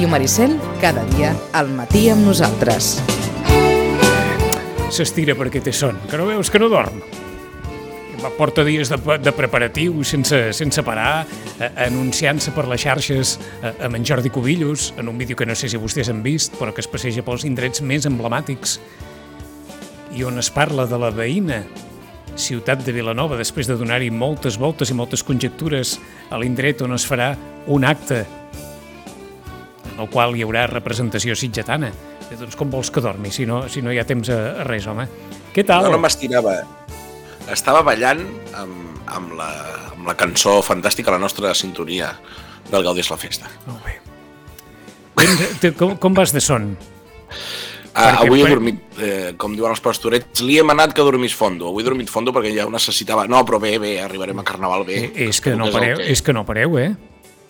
Ràdio Maricel, cada dia al matí amb nosaltres. S'estira perquè té son, que no veus que no dorm. Porta dies de, de preparatiu sense, sense parar, eh, anunciant-se per les xarxes eh, amb en Jordi Cubillos, en un vídeo que no sé si vostès han vist, però que es passeja pels indrets més emblemàtics i on es parla de la veïna ciutat de Vilanova, després de donar-hi moltes voltes i moltes conjectures a l'indret on es farà un acte en el qual hi haurà representació sitgetana. Eh, doncs com vols que dormi, si no, si no hi ha temps a, a res, home? Què tal? No, no m'estirava. Estava ballant amb, amb, la, amb la cançó fantàstica, la nostra sintonia del Gaudis la Festa. Molt bé. Ben, com, com vas de son? Uh, avui he dormit, eh, com diuen els pastorets, li hem anat que dormís fondo. Avui he dormit fondo perquè ja ho necessitava. No, però bé, bé, arribarem a Carnaval bé. Eh, és, que no pareu, que... és que no pareu, eh?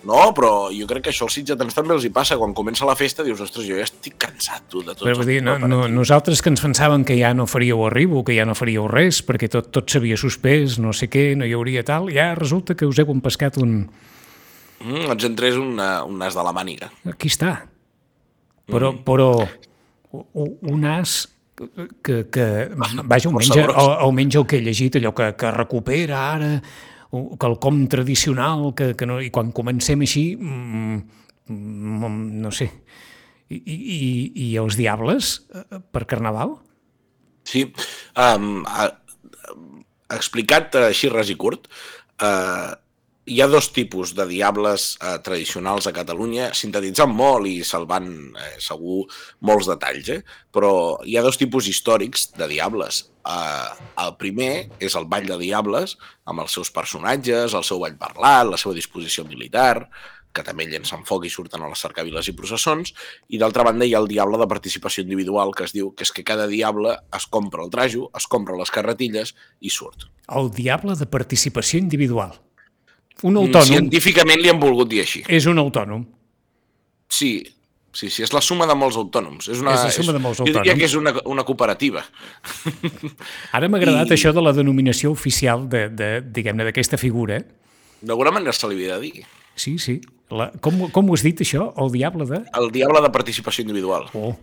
No, però jo crec que això als sitgetans també els hi passa. Quan comença la festa dius, ostres, jo ja estic cansat, tu, de tots però, dir, no, no, Nosaltres que ens pensàvem que ja no faríeu arribo, que ja no faríeu res, perquè tot, tot s'havia suspès, no sé què, no hi hauria tal, ja resulta que us heu empescat un... Mm, ens entrés una, un nas de la màniga. Aquí està. Però, mm. però un as que, que vaja, almenys, almenys el que he llegit, allò que, que recupera ara quelcom tradicional, que, que no, i quan comencem així, mm, mm, no sé, i, i, i els diables eh, per Carnaval? Sí, um, explicat així res i curt, uh, hi ha dos tipus de diables eh, tradicionals a Catalunya, sintetitzant molt i salvant eh, segur molts detalls, eh? però hi ha dos tipus històrics de diables. Eh, el primer és el ball de diables, amb els seus personatges, el seu ball parlat, la seva disposició militar, que també llencen foc i surten a les cercaviles i processons, i d'altra banda hi ha el diable de participació individual, que es diu que és que cada diable es compra el trajo, es compra les carretilles i surt. El diable de participació individual. Un mm, autònom. Científicament li han volgut dir així. És un autònom. Sí, sí, sí, és la suma de molts autònoms. És, una, és la suma de molts autònoms. Jo diria que és una, una cooperativa. Ara m'ha agradat I... això de la denominació oficial de, de diguem-ne, d'aquesta figura. D'alguna manera se li havia de dir. Sí, sí. La, com, com ho has dit, això? El diable de... El diable de participació individual. Oh.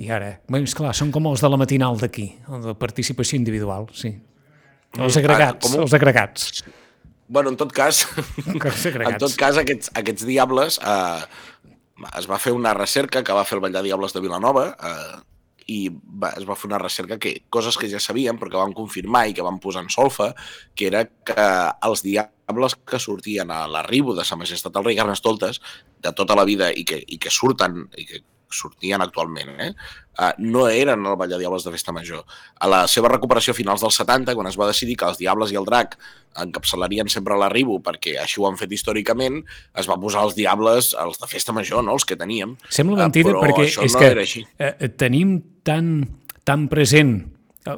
I ara, bé, esclar, són com els de la matinal d'aquí, el de participació individual, sí. Els mm, agregats, ah, com... els agregats. Bueno, en tot cas, en tot cas aquests, aquests diables eh, es va fer una recerca que va fer el Vall de Diables de Vilanova eh, i va, es va fer una recerca que coses que ja sabíem però que vam confirmar i que vam posar en solfa, que era que els diables que sortien a l'arribo de Sa Majestat el rei Carnestoltes de tota la vida i que, i que surten i que sortien actualment, eh? Uh, no eren el Ball de Diables de Festa Major. A la seva recuperació a finals dels 70, quan es va decidir que els Diables i el Drac encapçalarien sempre l'arribo, perquè així ho han fet històricament, es va posar els Diables, els de Festa Major, no? els que teníem. Sembla mentida, uh, perquè és no que eh, tenim tan, tan present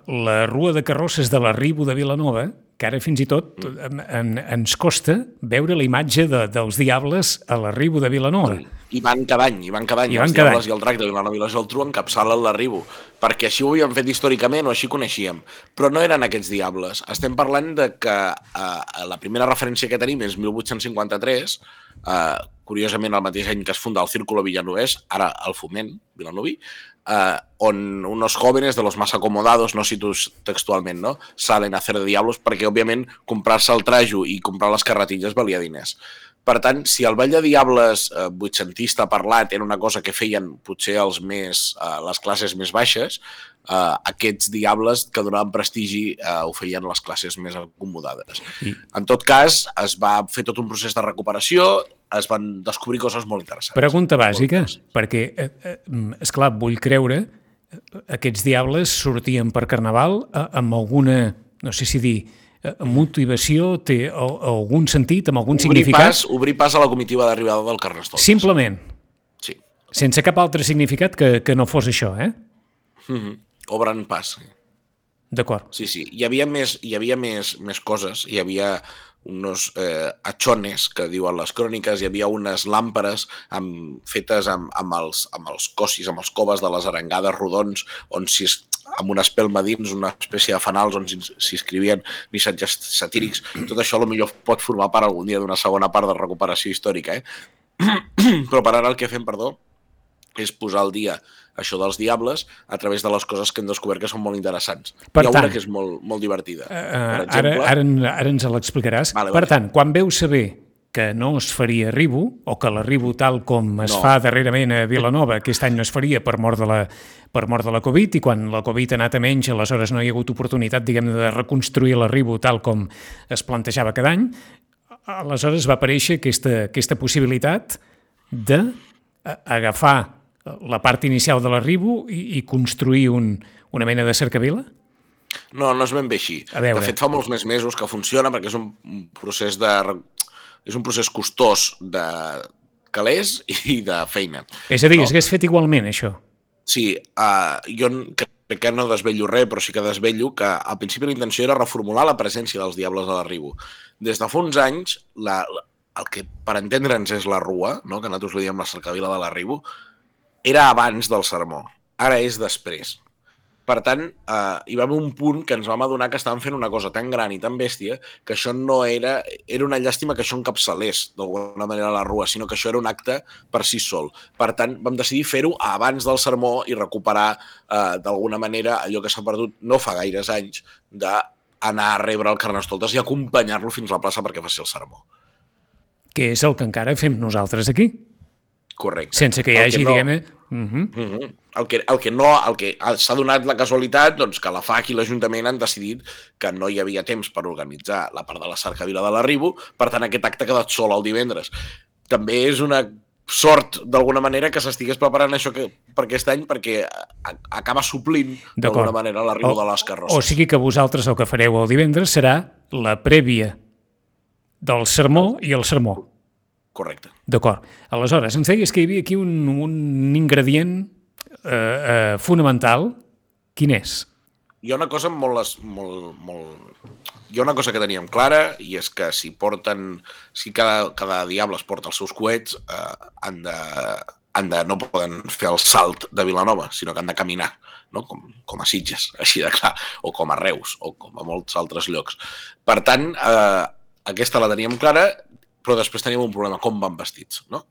la rua de carrosses de l'arribo de Vilanova, que ara fins i tot en, en, ens costa veure la imatge de, dels diables a l'arribo de Vilanova. I van cada any, i van cada any, I diables el drac de Vilanova i la Geltrú encapçalen l'arribo, perquè així ho havíem fet històricament o així coneixíem. Però no eren aquests diables. Estem parlant de que eh, la primera referència que tenim és 1853, eh, curiosament el mateix any que es funda el Círculo Villanovés, ara el Foment, Vilanovi, eh, on unos jóvenes de los más acomodados, no cito textualment, no? salen a hacer de diablos perquè, òbviament, comprar-se el trajo i comprar les carretilles valia diners. Per tant, si el Ball de Diables eh, vuitcentista parlat era una cosa que feien potser els més, eh, les classes més baixes, eh, aquests diables que donaven prestigi eh, ho feien les classes més acomodades. I... En tot cas, es va fer tot un procés de recuperació, es van descobrir coses molt interessants. Pregunta bàsica, perquè, eh, eh, esclar, vull creure, eh, aquests diables sortien per Carnaval eh, amb alguna, no sé si dir, motivació, té algun sentit, amb algun obrir significat? Pas, obrir pas a la comitiva d'arribada del Carnestoltes. Simplement? Sí. Sense cap altre significat que, que no fos això, eh? Mm -hmm. Obren pas. D'acord. Sí, sí. Hi havia més, hi havia més, més coses. Hi havia unos eh, achones, que diuen les cròniques, hi havia unes làmperes amb, fetes amb, amb, els, amb els cossis, amb els coves de les arengades rodons, on si es, amb una espelma dins, una espècie de fanals on s'hi escrivien missatges satírics. Tot això millor pot formar part algun dia d'una segona part de recuperació històrica, eh? però per ara el que fem, perdó, és posar al dia això dels diables a través de les coses que hem descobert que són molt interessants. Per Hi ha tant, una que és molt, molt divertida. Uh, per exemple, ara, ara, ara ens l'explicaràs. Vale, per vale. tant, quan veus saber que no es faria Ribu, o que la Ribu tal com es no. fa darrerament a Vilanova, aquest any no es faria per mort de la, per mort de la Covid, i quan la Covid ha anat a menys, aleshores no hi ha hagut oportunitat, diguem de reconstruir la Ribu tal com es plantejava cada any, aleshores va aparèixer aquesta, aquesta possibilitat d'agafar la part inicial de l'arribo i, i construir un, una mena de cercavila? No, no és ben bé així. De fet, fa molts més mesos que funciona perquè és un procés de és un procés costós de calés i de feina. És a dir, no? s'hagués fet igualment, això? Sí, uh, jo crec que no desvello res, però sí que desvello que al principi la intenció era reformular la presència dels Diables a l'arribo. Des de fa uns anys, la, la, el que per entendre'ns és la rua, no? que nosaltres li diem la cercavila de l'arribo, era abans del sermó, ara és després. Per tant, eh, hi va haver un punt que ens vam adonar que estàvem fent una cosa tan gran i tan bèstia que això no era... Era una llàstima que això encapçalés d'alguna manera la rua, sinó que això era un acte per si sol. Per tant, vam decidir fer-ho abans del sermó i recuperar eh, d'alguna manera allò que s'ha perdut no fa gaires anys d'anar a rebre el Carnestoltes i acompanyar-lo fins a la plaça perquè faci el sermó. Que és el que encara fem nosaltres aquí. Correcte. Sense que hi hagi, no... diguem-ne... Uh -huh. uh -huh. El que, el que no, el que s'ha donat la casualitat, doncs que la FAC i l'Ajuntament han decidit que no hi havia temps per organitzar la part de la cercavila de l'arribo, per tant aquest acte ha quedat sol el divendres. També és una sort, d'alguna manera, que s'estigués preparant això que, per aquest any perquè acaba suplint, d'alguna manera, l'arribo de les carrosses. O sigui que vosaltres el que fareu el divendres serà la prèvia del sermó i el sermó. Correcte. D'acord. Aleshores, ens deies que hi havia aquí un, un ingredient eh, eh, fonamental. Quin és? Hi ha una cosa molt, molt, molt... Hi ha una cosa que teníem clara i és que si porten... Si cada, cada diable es porta els seus coets, eh, han de, han de, no poden fer el salt de Vilanova, sinó que han de caminar, no? com, com a Sitges, així de clar, o com a Reus, o com a molts altres llocs. Per tant, eh, aquesta la teníem clara, però després tenim un problema, com van vestits, no?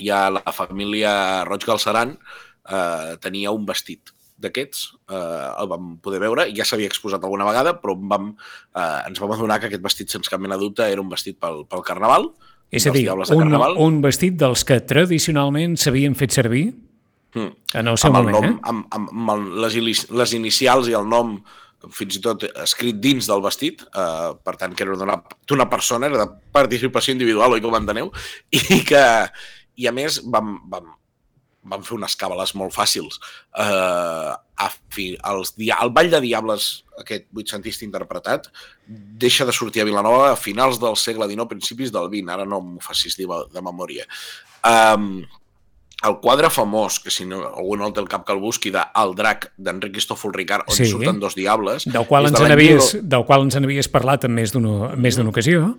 Ja la família Roig Galceran eh, tenia un vestit d'aquests, eh, el vam poder veure, ja s'havia exposat alguna vegada, però vam, eh, ens vam adonar que aquest vestit, sense cap mena de dubte, era un vestit pel, pel Carnaval. És a dir, un, un vestit dels que tradicionalment s'havien fet servir mm. en el seu amb moment, el nom, eh? Amb, amb, amb les, les inicials i el nom fins i tot escrit dins del vestit, eh, per tant, que era d'una persona, era de participació individual, oi que ho enteneu? I que, i a més, vam, vam, vam fer unes càbales molt fàcils. Eh, a fi, els, el Ball de Diables, aquest vuitcentista interpretat, deixa de sortir a Vilanova a finals del segle XIX, principis del XX, ara no m'ho facis dir de memòria. Eh, el quadre famós, que si no, algú no el té el cap que el busqui, de El drac d'Enric Cristòfol Ricard, on sí. surten dos diables... Del qual, ens de havies, del qual ens n'havies parlat en més d'una ocasió.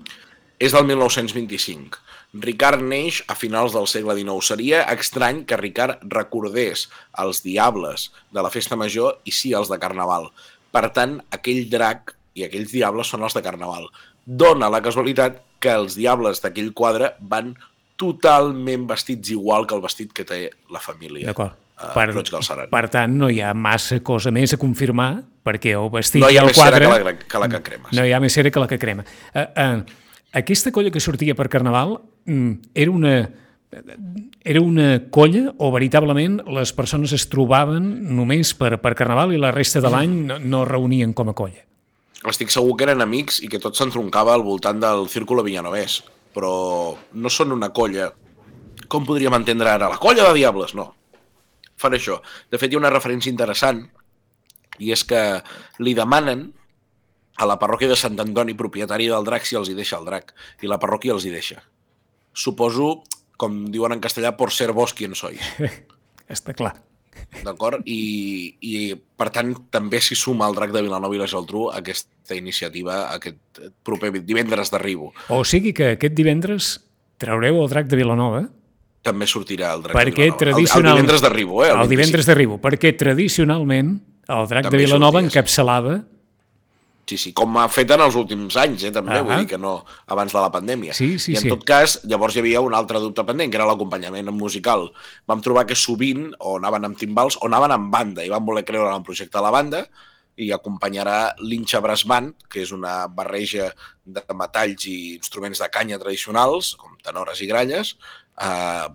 És del 1925. Ricard neix a finals del segle XIX. Seria estrany que Ricard recordés els diables de la festa major i sí els de Carnaval. Per tant, aquell drac i aquells diables són els de Carnaval. Dona la casualitat que els diables d'aquell quadre van totalment vestits igual que el vestit que té la família. D'acord. Uh, per, per tant, no hi ha massa cosa més a confirmar, perquè el vestit no quadre... Hi ha més cera que la, que la que crema. No hi ha més cera que la que crema. Uh, uh, aquesta colla que sortia per Carnaval um, era una era una colla o veritablement les persones es trobaven només per, per Carnaval i la resta de l'any no, no reunien com a colla? Estic segur que eren amics i que tot s'entroncava al voltant del Círculo Villanovès però no són una colla, com podríem entendre ara, la colla de diables, no. Fan això. De fet, hi ha una referència interessant, i és que li demanen a la parròquia de Sant Antoni, propietari del drac, si els hi deixa el drac, i la parròquia els hi deixa. Suposo, com diuen en castellà, por ser vos quien sois. Està clar. D'acord? I, I, per tant, també s'hi suma el drac de Vilanova i la Geltrú aquesta iniciativa, aquest proper divendres d'arribo. O sigui que aquest divendres traureu el drac de Vilanova també sortirà el drac perquè de Vilanova. Tradicional... El, el divendres d'arribo, eh? El, el divendres d'arribo, perquè tradicionalment el drac també de Vilanova sorties. encapçalava Sí, sí, com ha fet en els últims anys, eh, també, uh -huh. vull dir que no abans de la pandèmia. Sí, sí, I en sí. tot cas, llavors hi havia un altre dubte pendent, que era l'acompanyament musical. Vam trobar que sovint o anaven amb timbals o anaven amb banda, i vam voler creure en el projecte de la banda, i acompanyarà l'Inxa Brass Band, que és una barreja de metalls i instruments de canya tradicionals, com tenores i gralles, eh,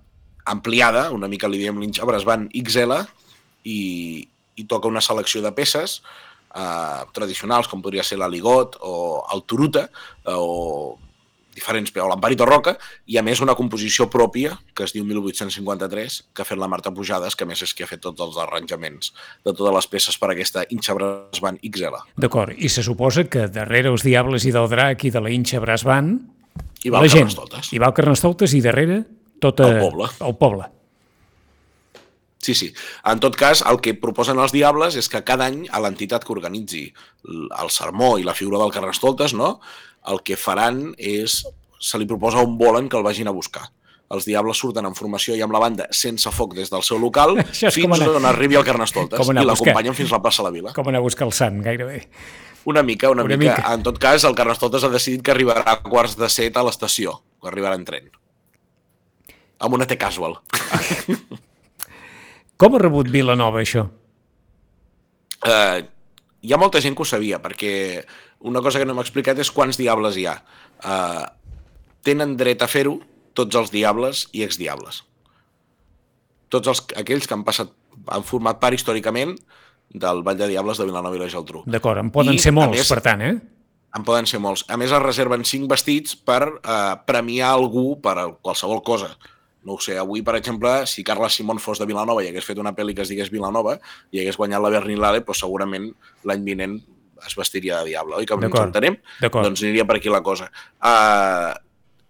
ampliada, una mica li diem l'Inxa Brass Band XL, i, i toca una selecció de peces, eh, tradicionals, com podria ser l'aligot o el turuta, eh, o diferents, o l'Amparito Roca, i a més una composició pròpia, que es diu 1853, que ha fet la Marta Pujades, que més és qui ha fet tots els arranjaments de totes les peces per aquesta Inxa Brasban XL. D'acord, i se suposa que darrere els Diables i del Drac i de la Inxa Brasban, I va la el gent, Carnestoltes. i va al Carnestoltes i darrere tot El poble. El poble. Sí, sí. En tot cas, el que proposen els Diables és que cada any a l'entitat que organitzi el sermó i la figura del Carnestoltes, no? el que faran és, se li proposa un volen que el vagin a buscar. Els Diables surten en formació i amb la banda sense foc des del seu local fins anar- on arribi el Carnestoltes i l'acompanyen fins a la plaça de la Vila. Com anar a buscar el sant, gairebé. Una mica, una, Una mica. mica. En tot cas, el Carnestoltes ha decidit que arribarà a quarts de set a l'estació, que arribarà en tren. Amb una T-Casual. Com ha rebut Vilanova això? Eh, hi ha molta gent que ho sabia, perquè una cosa que no hem explicat és quants diables hi ha. Eh, tenen dret a fer-ho tots els diables i exdiables. Tots els, aquells que han passat han format part històricament del Vall de Diables de Vilanova i la Geltrú. D'acord, en poden I, ser molts, més- per tant, eh? En poden ser molts. A més, es reserven cinc vestits per eh, premiar algú per qualsevol cosa. No ho sé, avui, per exemple, si Carla Simón fos de Vilanova i hagués fet una pel·li que es digués Vilanova i hagués guanyat la Berlinale, doncs segurament l'any vinent es vestiria de diable, oi? Que ens entenem? Doncs aniria per aquí la cosa. Uh,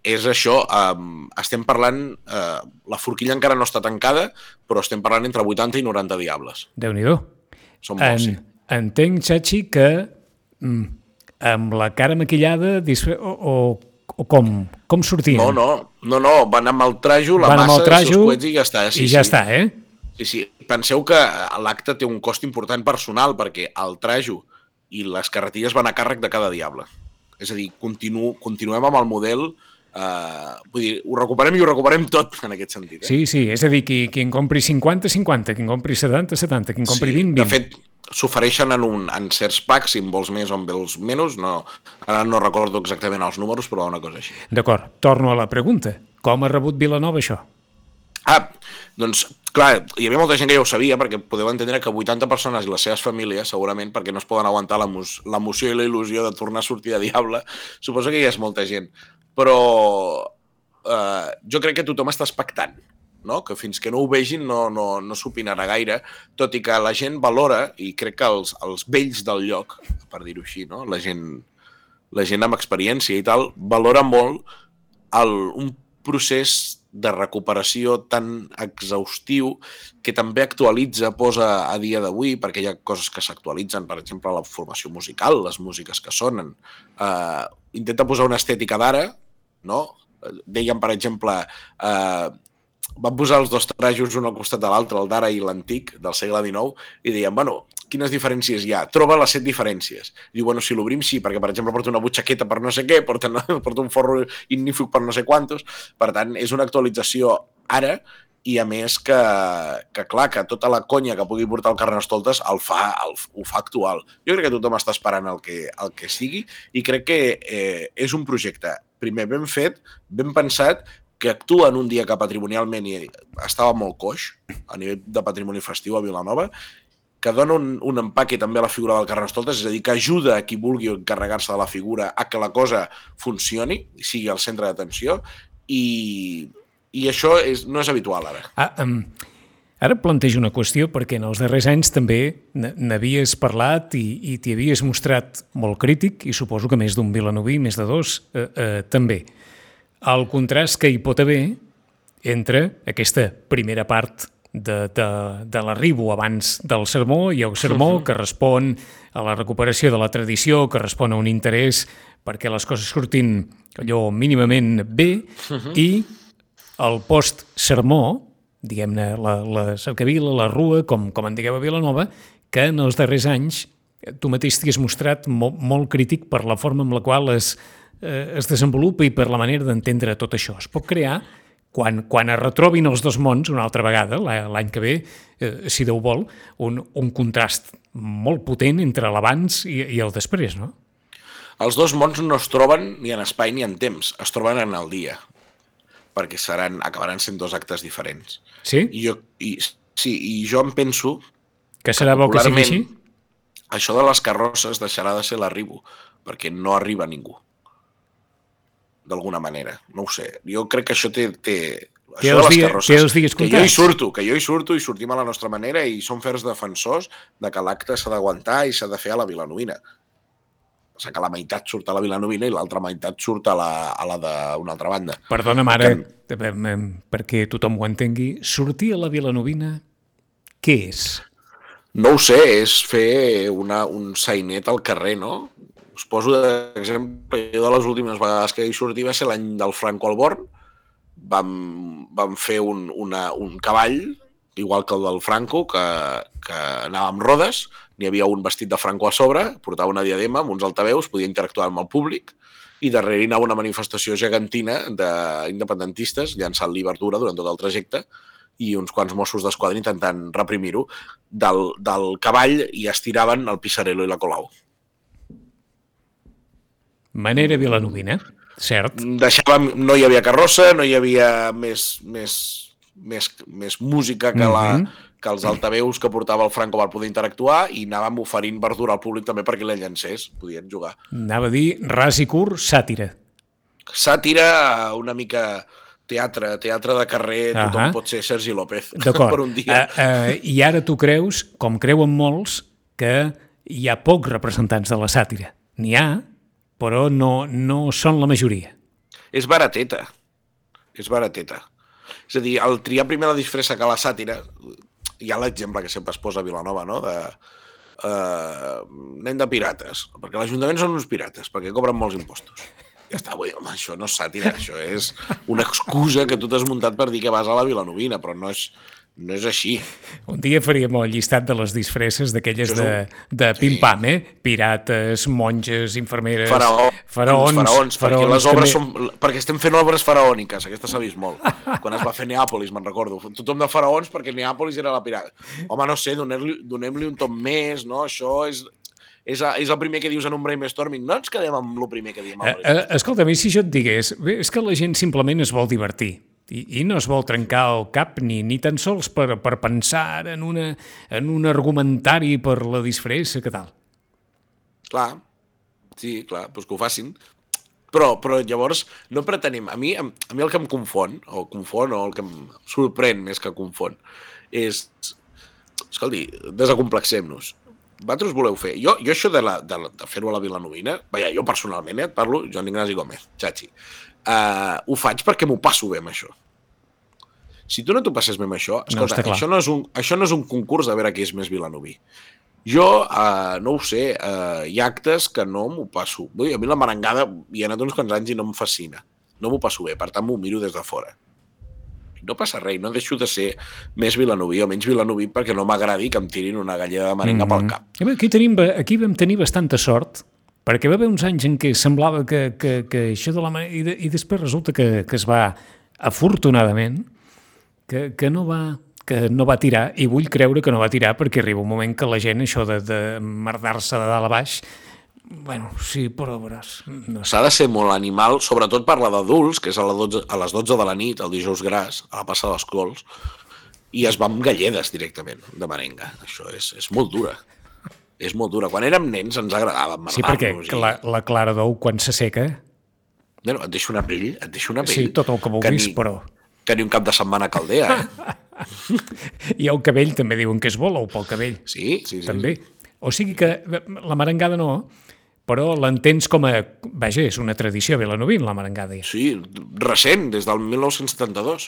és això, um, estem parlant, uh, la forquilla encara no està tancada, però estem parlant entre 80 i 90 diables. Déu-n'hi-do. Són molts, En, sí. entenc, Xachi, que mm, amb la cara maquillada disfre... o, o, o com, com sortien? No, no, no, no, van amb el trajo, la Van massa, el trajo els coets i ja està. Sí, I ja sí. està, eh? Sí, sí. Penseu que l'acte té un cost important personal perquè el trajo i les carretilles van a càrrec de cada diable. És a dir, continu, continuem amb el model eh, vull dir, ho recuperem i ho recuperem tot en aquest sentit. Eh? Sí, sí, és a dir, qui, qui en compri 50, 50, qui en compri 70, 70, qui en compri 20, 20. De fet, s'ofereixen en, un, en certs packs, si en vols més o en vols menys. No, ara no recordo exactament els números, però una cosa així. D'acord, torno a la pregunta. Com ha rebut Vilanova això? Ah, doncs, clar, hi havia molta gent que ja ho sabia, perquè podeu entendre que 80 persones i les seves famílies, segurament, perquè no es poden aguantar l'emo- l'emoció i la il·lusió de tornar a sortir de Diable, suposo que hi és molta gent. Però eh, jo crec que tothom està expectant, no? que fins que no ho vegin no, no, no s'opinarà gaire, tot i que la gent valora, i crec que els, els vells del lloc, per dir-ho així, no? la, gent, la gent amb experiència i tal, valora molt el, un procés de recuperació tan exhaustiu que també actualitza, posa a dia d'avui, perquè hi ha coses que s'actualitzen, per exemple, la formació musical, les músiques que sonen. Uh, intenta posar una estètica d'ara, no? Deien, per exemple, uh, van posar els dos trajos un al costat de l'altre, el d'ara i l'antic, del segle XIX, i deien, bueno, quines diferències hi ha? Troba les set diferències. Diu, bueno, si l'obrim sí, perquè, per exemple, porta una butxaqueta per no sé què, porta, porta un forro ignífug per no sé quantos. Per tant, és una actualització ara i a més que, que clar, que tota la conya que pugui portar el Carnestoltes el fa, el, ho fa actual. Jo crec que tothom està esperant el que, el que sigui i crec que eh, és un projecte, primer, ben fet, ben pensat, que actua en un dia que patrimonialment hi estava molt coix, a nivell de patrimoni festiu a Vilanova, que dona un, un empaque també a la figura del Carnestoltes, és a dir, que ajuda a qui vulgui encarregar-se de la figura a que la cosa funcioni, i sigui el centre d'atenció, i, i això és, no és habitual ara. Ah, um, ara plantejo una qüestió perquè en els darrers anys també n'havies parlat i, i t'hi havies mostrat molt crític i suposo que més d'un vilanoví, més de dos, eh, eh, també. El contrast que hi pot haver entre aquesta primera part de, de, de l'arribo abans del sermó i el sermó que respon a la recuperació de la tradició, que respon a un interès perquè les coses surtin allò mínimament bé i el post-sermó, diguem-ne, la, la cercavila, la rua, com, com en digueu a Vilanova, que en els darrers anys tu mateix t'hi has mostrat molt, molt crític per la forma amb la qual es, eh, es desenvolupa i per la manera d'entendre tot això. Es pot crear, quan, quan es retrobin els dos mons una altra vegada, l'any que ve, eh, si Déu vol, un, un contrast molt potent entre l'abans i, i el després, no? Els dos mons no es troben ni en espai ni en temps, es troben en el dia, perquè seran, acabaran sent dos actes diferents. Sí? I jo, i, sí, i jo em penso... Que serà bo que sigui així? Això de les carrosses deixarà de ser l'arribo, perquè no arriba ningú. D'alguna manera, no ho sé. Jo crec que això té... té els, dia, té els dies que jo hi surto, que jo hi surto i sortim a la nostra manera i som fers defensors de que l'acte s'ha d'aguantar i s'ha de fer a la Vilanovina. O sigui que la meitat surt a la Vilanovina i l'altra meitat surt a la, a la d'una altra banda. Perdona, mare, que... perquè tothom ho entengui, sortir a la Vilanovina, què és? No ho sé, és fer una, un sainet al carrer, no? Us poso d'exemple, jo de les últimes vegades que hi sortia va ser l'any del Franco Alborn, vam, vam fer un, una, un cavall, igual que el del Franco, que, que anava amb rodes, n'hi havia un vestit de Franco a sobre, portava una diadema amb uns altaveus, podia interactuar amb el públic, i darrere hi anava una manifestació gegantina d'independentistes llançant l'obertura durant tot el trajecte, i uns quants Mossos d'Esquadra intentant reprimir-ho, del, del cavall i estiraven el Pissarello i la Colau. Manera vilanovina, cert. Deixàvem, no hi havia carrossa, no hi havia més, més, més, més música que, la, mm -hmm. que els altaveus que portava el Franco per poder interactuar i anàvem oferint verdura al públic també perquè la llancés, podien jugar. Anava a dir ras i curt, sàtira. Sàtira una mica teatre, teatre de carrer, uh -huh. tothom pot ser Sergi López per un dia. Uh, uh, I ara tu creus, com creuen molts, que hi ha pocs representants de la sàtira. N'hi ha, però no, no són la majoria. És barateta. És barateta. És a dir, el triar primer la disfressa que la sàtira, hi ha l'exemple que sempre es posa a Vilanova, no?, de uh, anem de pirates, perquè l'Ajuntament són uns pirates, perquè cobren molts impostos. Ja està, vull home, això no és sàtira, això és una excusa que tu t'has muntat per dir que vas a la Vilanovina, però no és, no és així. Un dia faríem el llistat de les disfresses d'aquelles de, de pim-pam, eh? Pirates, monges, infermeres... Faraó, faraons, faraons, faraons, perquè les obres també... són... Perquè estem fent obres faraòniques, aquesta s'ha vist molt. Quan es va fer Neàpolis, me'n recordo. Tothom de faraons perquè Neàpolis era la pirata. Home, no sé, donem-li donem un tom més, no? Això és és, a, és el primer que dius en un brainstorming, no ens quedem amb el primer que diem. Eh, eh, escolta, si jo et digués, és que la gent simplement es vol divertir i, i no es vol trencar el cap ni, ni tan sols per, per pensar en, una, en un argumentari per la disfressa, que tal? Clar, sí, clar, doncs que ho facin. Però, però llavors no pretenem... A mi, a, mi el que em confon, o confon, o el que em sorprèn més que confon, és... Escolti, desacomplexem-nos vosaltres voleu fer... Jo, jo això de, la, de, de fer-ho a la Vilanovina, vaja, jo personalment, eh, et parlo, Joan Ignasi Gómez, xachi, uh, ho faig perquè m'ho passo bé amb això. Si tu no t'ho passes bé amb això, escolta, no, això, no és un, això no és un concurs de veure qui és més vilanoví. Jo, uh, no ho sé, uh, hi ha actes que no m'ho passo. Vull dir, a mi la merengada hi ha anat uns quants anys i no em fascina. No m'ho passo bé, per tant m'ho miro des de fora no passa res, no deixo de ser més vilanoví o menys vilanoví perquè no m'agradi que em tirin una galleda de merenga mm -hmm. pel cap. Aquí, tenim, aquí vam tenir bastanta sort perquè va haver uns anys en què semblava que, que, que això de la... I, de, i després resulta que, que es va, afortunadament, que, que no va que no va tirar, i vull creure que no va tirar perquè arriba un moment que la gent, això de, de merdar-se de dalt a baix, Bueno, sí, però veuràs. No. S'ha de ser molt animal, sobretot parla d'adults, que és a, la 12, a les 12 de la nit, el dijous gras, a la passa dels cols, i es va amb galledes directament, de merenga. Això és, és molt dura. És molt dura. Quan érem nens ens agradava Sí, perquè i... la, la clara d'ou, quan s'asseca... Bueno, et deixa una pell, et deixa una pell. Sí, tot el que vulguis, ni, però... Que ni un cap de setmana caldea, eh? I el cabell també diuen que és bo, ou pel cabell. Sí, sí, sí. També. O sigui que la merengada no, però l'entens com a... Vaja, és una tradició vilanovín, la merengada. Sí, recent, des del 1972.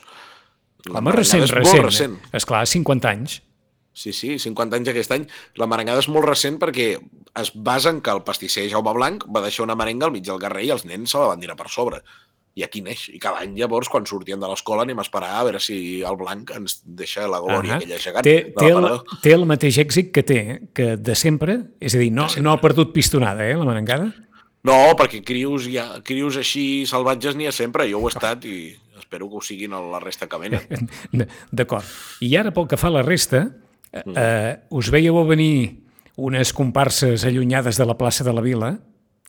La Home, recent, és recent. Molt recent. Eh? Esclar, 50 anys. Sí, sí, 50 anys aquest any. La merengada és molt recent perquè es basa en que el pastisser Jaume Blanc va deixar una merenga al mig del carrer i els nens se la van tirar per sobre. I aquí neix. I cada any, llavors, quan sortien de l'escola, anem a esperar a veure si el blanc ens deixa la glòria uh -huh. aquella gegant. Té, té, el, té el mateix èxit que té, que de sempre, és a dir, no, no ha perdut pistonada, eh, la merengada? No, perquè crius, ja, crius així salvatges n'hi ha sempre, jo ho he estat i espero que ho siguin la resta que venen. D'acord. I ara, pel que fa a la resta, mm. eh, us veieu venir unes comparses allunyades de la plaça de la Vila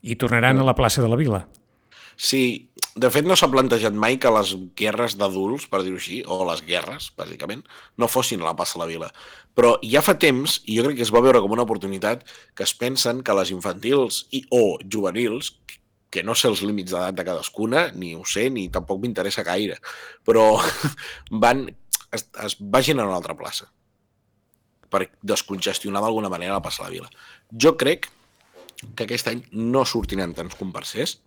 i tornaran mm. a la plaça de la Vila. Sí, de fet no s'ha plantejat mai que les guerres d'adults, per dir-ho així, o les guerres, bàsicament, no fossin a la plaça de la Vila. Però ja fa temps, i jo crec que es va veure com una oportunitat, que es pensen que les infantils i o juvenils, que no sé els límits d'edat de cadascuna, ni ho sé, ni tampoc m'interessa gaire, però van, es, es vagin a una altra plaça per descongestionar d'alguna manera la plaça de la Vila. Jo crec que aquest any no sortiran tants comparsers,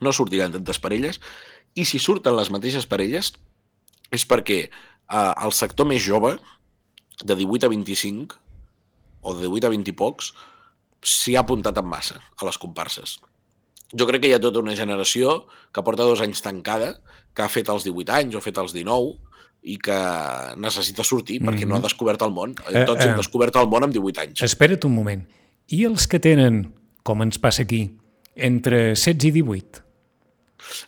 no sortiran tantes parelles, i si surten les mateixes parelles és perquè eh, el sector més jove, de 18 a 25, o de 18 a 20 i pocs, s'hi ha apuntat en massa a les comparses. Jo crec que hi ha tota una generació que porta dos anys tancada, que ha fet els 18 anys o ha fet els 19, i que necessita sortir perquè mm -hmm. no ha mhm. descobert el món. Eh, Tots eh, hem descobert el món amb 18 anys. Espera't un moment. I els que tenen, com ens passa aquí, entre 16 i 18?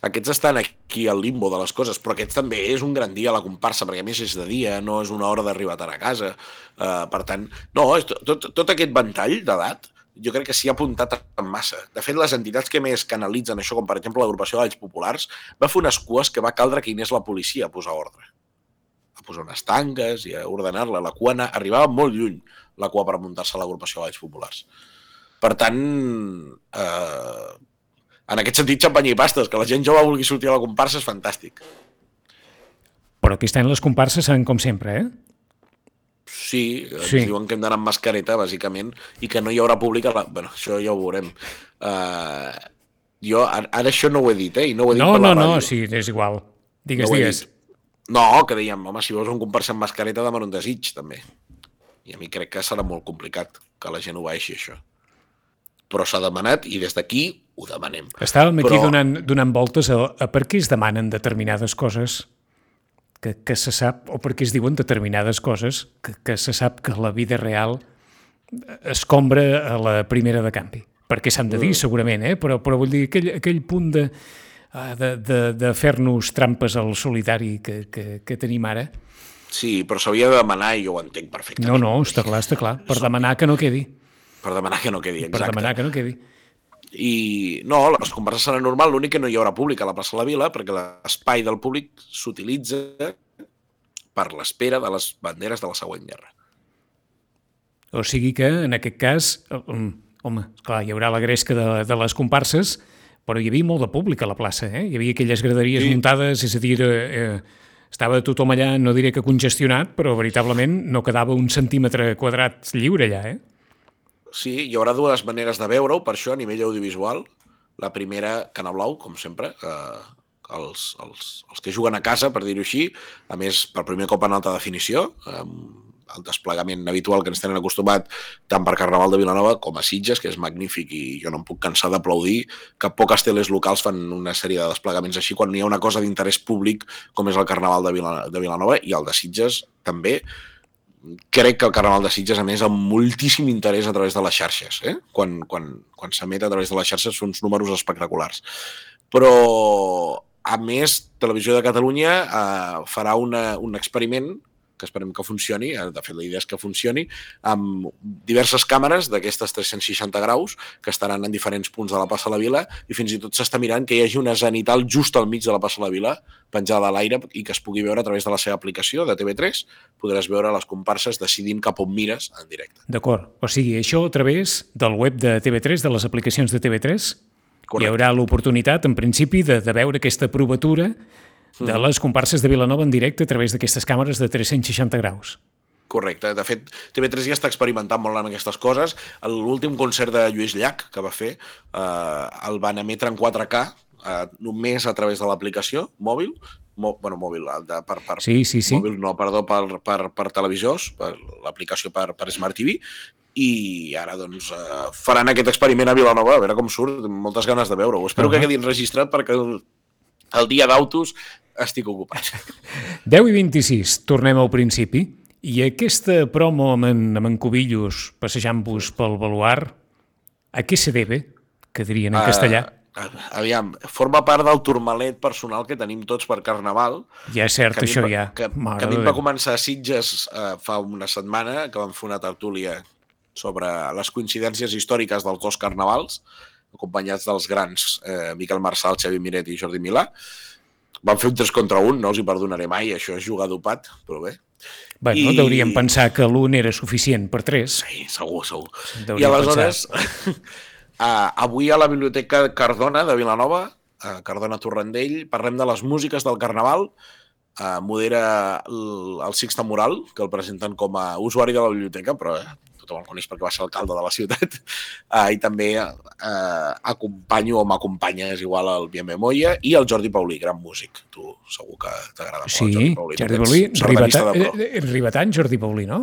Aquests estan aquí al limbo de les coses, però aquests també és un gran dia a la comparsa, perquè a més és de dia, no és una hora d'arribar tard a casa. Uh, per tant, no, tot, tot, tot aquest ventall d'edat jo crec que s'hi ha apuntat en massa. De fet, les entitats que més canalitzen això, com per exemple l'agrupació de Valls Populars, va fer unes cues que va caldre que hi anés la policia a posar ordre. A posar unes tanques i a ordenar-la. La cua arribava molt lluny, la cua per muntar-se a l'agrupació de Valls Populars. Per tant, eh, en aquest sentit, xampanya i pastes, que la gent jove vulgui sortir a la comparsa és fantàstic. Però aquest any les comparses seran com sempre, eh? Sí, sí. diuen que hem d'anar amb mascareta, bàsicament, i que no hi haurà públic a la... Bueno, això ja ho veurem. Uh, jo ara, ara això no ho he dit, eh? I no ho he dit no, per no, no, sí, és igual. Digues, no digues. No, que dèiem, home, si veus un comparsa amb mascareta, demana un desig, també. I a mi crec que serà molt complicat que la gent ho baixi, això però s'ha demanat i des d'aquí ho demanem. Estàvem aquí però... donant, donant voltes a, a per què es demanen determinades coses que, que se sap, o per què es diuen determinades coses que, que se sap que la vida real es compra a la primera de canvi. Perquè s'han de dir, mm. segurament, eh? però, però vull dir, aquell, aquell punt de, ah, de, de, de fer-nos trampes al solidari que, que, que tenim ara... Sí, però s'havia de demanar i jo ho entenc perfectament. No, no, està clar, està clar. Per demanar que no quedi. Per demanar que no quedi, exacte. Per demanar que no quedi. I no, les converses seran normal, l'únic que no hi haurà públic a la plaça de la Vila, perquè l'espai del públic s'utilitza per l'espera de les banderes de la següent guerra. O sigui que, en aquest cas, um, home, clar, hi haurà la gresca de, de les comparses, però hi havia molt de públic a la plaça, eh? Hi havia aquelles graderies sí. muntades, és a dir, eh, eh, estava tothom allà, no diré que congestionat, però veritablement no quedava un centímetre quadrat lliure allà, eh? Sí, hi haurà dues maneres de veure-ho, per això, a nivell audiovisual. La primera, Canal Blau, com sempre, eh, els, els, els que juguen a casa, per dir-ho així, a més, per primer cop en alta definició, amb el desplegament habitual que ens tenen acostumat tant per Carnaval de Vilanova com a Sitges, que és magnífic i jo no em puc cansar d'aplaudir que poques teles locals fan una sèrie de desplegaments així quan hi ha una cosa d'interès públic com és el Carnaval de, de Vilanova i el de Sitges també, crec que el Carnaval de Sitges, a més, amb moltíssim interès a través de les xarxes. Eh? Quan, quan, quan s'emet a través de les xarxes són uns números espectaculars. Però, a més, Televisió de Catalunya eh, farà una, un experiment que esperem que funcioni, eh, de fet la idea és que funcioni, amb diverses càmeres d'aquestes 360 graus que estaran en diferents punts de la Passa a la Vila i fins i tot s'està mirant que hi hagi una zenital just al mig de la Passa a la Vila penjada a l'aire i que es pugui veure a través de la seva aplicació de TV3 podràs veure les comparses decidint cap on mires en directe. D'acord. O sigui, això a través del web de TV3, de les aplicacions de TV3, Correcte. hi haurà l'oportunitat, en principi, de, de veure aquesta provatura de les comparses de Vilanova en directe a través d'aquestes càmeres de 360 graus. Correcte. De fet, TV3 ja està experimentant molt amb aquestes coses. L'últim concert de Lluís Llach que va fer eh, el van emetre en 4K eh, només a través de l'aplicació mòbil, mo, bueno, mòbil, de, per, per, sí, sí, sí. mòbil no, perdó, per, per, per televisors, per l'aplicació per, per Smart TV, i ara doncs eh, faran aquest experiment a Vilanova, a veure com surt, moltes ganes de veure-ho. Espero uh -huh. que quedi enregistrat perquè el dia d'autos estic ocupat. 10 i 26, tornem al principi. I aquesta promo amb en, amb en Cubillos passejant-vos pel baluar, a què se debe, que dirien en uh, castellà? Aviam, forma part del turmalet personal que tenim tots per Carnaval. Ja és cert, això ja. Que, que a mi va començar a Sitges uh, fa una setmana, que vam fer una tertúlia sobre les coincidències històriques dels dos carnavals, acompanyats dels grans eh, Miquel Marçal, Xavi Miret i Jordi Milà. Van fer un 3 contra 1, no els hi perdonaré mai, això és jugar dopat, però bé. Bé, I... no deuríem pensar que l'1 era suficient per 3. Sí, segur, segur. Deuríem I aleshores, uh, avui a la Biblioteca Cardona de Vilanova, a Cardona Torrendell, parlem de les músiques del Carnaval, uh, modera el, el Sixta Moral, que el presenten com a usuari de la biblioteca, però tothom el coneix perquè va ser alcalde de la ciutat, uh, i també uh, acompanyo o m'acompanya, és igual, el Bienve Moya i el Jordi Paulí, gran músic. Tu segur que t'agrada molt sí, el Jordi Paulí. Jordi Paulí, Ribetan, eh, Ribetan, Jordi Paulí, no?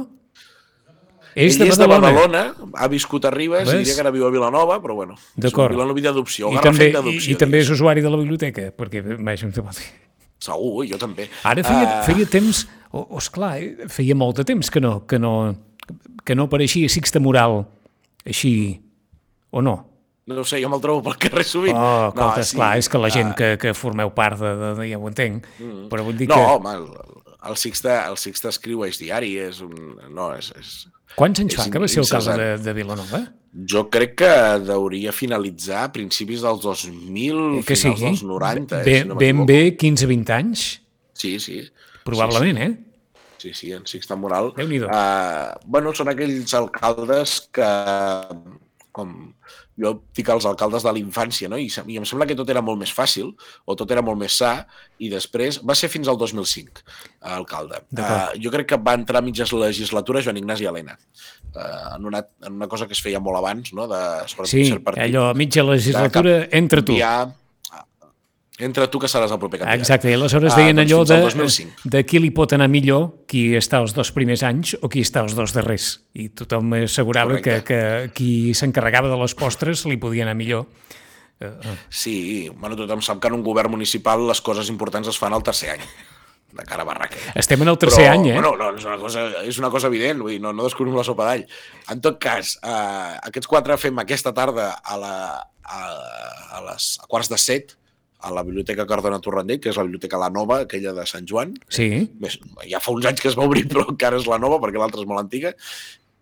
És Ell de és de Badalona, ha viscut a Ribes Ves? i diria que ara viu a Vilanova, però bueno, és un Vilanova d'adopció. I, també, i, i també és usuari de la biblioteca, perquè vaja, em sembla Segur, jo també. Ara feia, uh... feia temps, o, oh, esclar, feia molt de temps que no, que no, que no apareixia Sixta Moral així, o no? No sé, jo me'l trobo pel carrer sovint. Oh, no, sí. esclar, és que la gent uh... que, que formeu part de, de, de ja ho entenc, mm. però vull dir no, que... No, home, el, el Sixta, el Sixta escriu és diari, és un... No, és, és, Quants anys és fa que va ser alcalde de, de Vilanova? Jo crec que hauria finalitzar a principis dels 2000, eh, que finals sí. dels 90. Ben, eh, si no ben bé 15-20 anys? Sí, sí. Probablement, sí, sí. eh? Sí, sí, en Sixta Moral. déu nhi uh, Bueno, són aquells alcaldes que, com jo dic als alcaldes de la infància, no? I, I em sembla que tot era molt més fàcil, o tot era molt més sa, i després va ser fins al 2005, alcalde. Uh, jo crec que va entrar a mitges legislatura Joan Ignasi Helena, uh, en, una, en una cosa que es feia molt abans, no? De, sí, allò, mitja legislatura, entre tu. Enviar entre tu que seràs el proper candidat. Exacte, i aleshores ah, deien doncs allò de, de qui li pot anar millor, qui està els dos primers anys o qui està els dos darrers. I tothom assegurava que, que qui s'encarregava de les postres li podia anar millor. Eh, eh. Sí, bueno, tothom sap que en un govern municipal les coses importants es fan al tercer any de cara a barraca. Estem en el tercer Però, any, eh? Bueno, no, és, una cosa, és una cosa evident, vull dir, no, no descobrim la sopa d'all. En tot cas, eh, aquests quatre fem aquesta tarda a, la, a, a les a quarts de set, a la Biblioteca Cardona Torrendell, que és la Biblioteca La Nova, aquella de Sant Joan. Sí. Més, ja fa uns anys que es va obrir, però encara és la nova, perquè l'altra és molt antiga.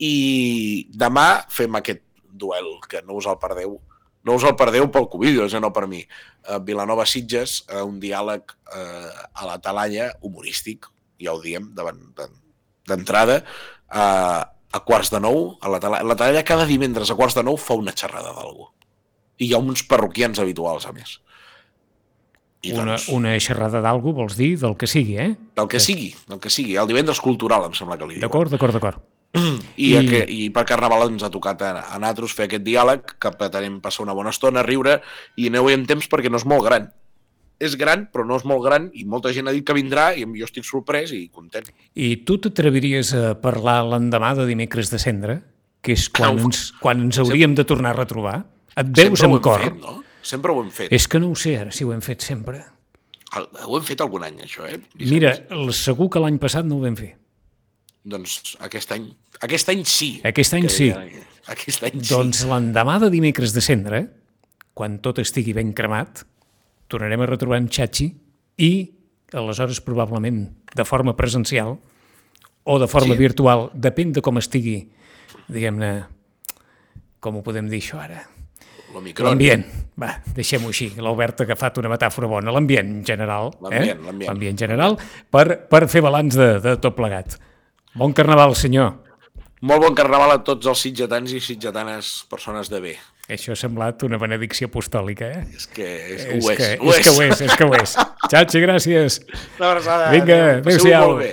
I demà fem aquest duel, que no us el perdeu. No us el perdeu pel Covidios, eh, no per mi. Uh, Vilanova Sitges, uh, un diàleg uh, a la talalla humorístic, ja ho diem, d'entrada, uh, a quarts de nou, a la talalla, la talalla cada divendres a quarts de nou fa una xerrada d'algú. I hi ha uns parroquians habituals, a més. I una, doncs, una xerrada d'algú, vols dir, del que sigui, eh? Del que sigui, del que sigui. El divendres cultural, em sembla que li diu. D'acord, d'acord, d'acord. I, I... Que, I per Carnaval ens ha tocat a, a nosaltres fer aquest diàleg, que pretenem passar una bona estona, riure, i aneu-hi en temps perquè no és molt gran. És gran, però no és molt gran, i molta gent ha dit que vindrà, i jo estic sorprès i content. I tu t'atreviries a parlar l'endemà de dimecres de cendre, que és quan, no, ens, quan ens hauríem sempre, de tornar a retrobar? Et veus amb cor? Fet, no? Sempre ho hem fet. És que no ho sé ara, si ho hem fet sempre. El, ho hem fet algun any, això, eh? Vicenç? Mira, segur que l'any passat no ho vam fer. Doncs aquest any, aquest any sí. Aquest any sí. Aquest any sí. Doncs l'endemà de dimecres de cendre, quan tot estigui ben cremat, tornarem a retrobar en Xachi i, aleshores, probablement de forma presencial o de forma sí. virtual, depèn de com estigui, diguem-ne, com ho podem dir això ara, L'ambient, va, deixem-ho així. L'Albert ha agafat una metàfora bona. L'ambient general. L'ambient, eh? L'ambient general, per, per fer balanç de, de tot plegat. Bon carnaval, senyor. Molt bon carnaval a tots els sitgetans i sitgetanes persones de bé. Això ha semblat una benedicció apostòlica, eh? És que, és que és ho és. Que, ho és, és que ho és, és que ho és. Xachi, gràcies. Una abraçada. Vinga, adéu-siau. Molt bé.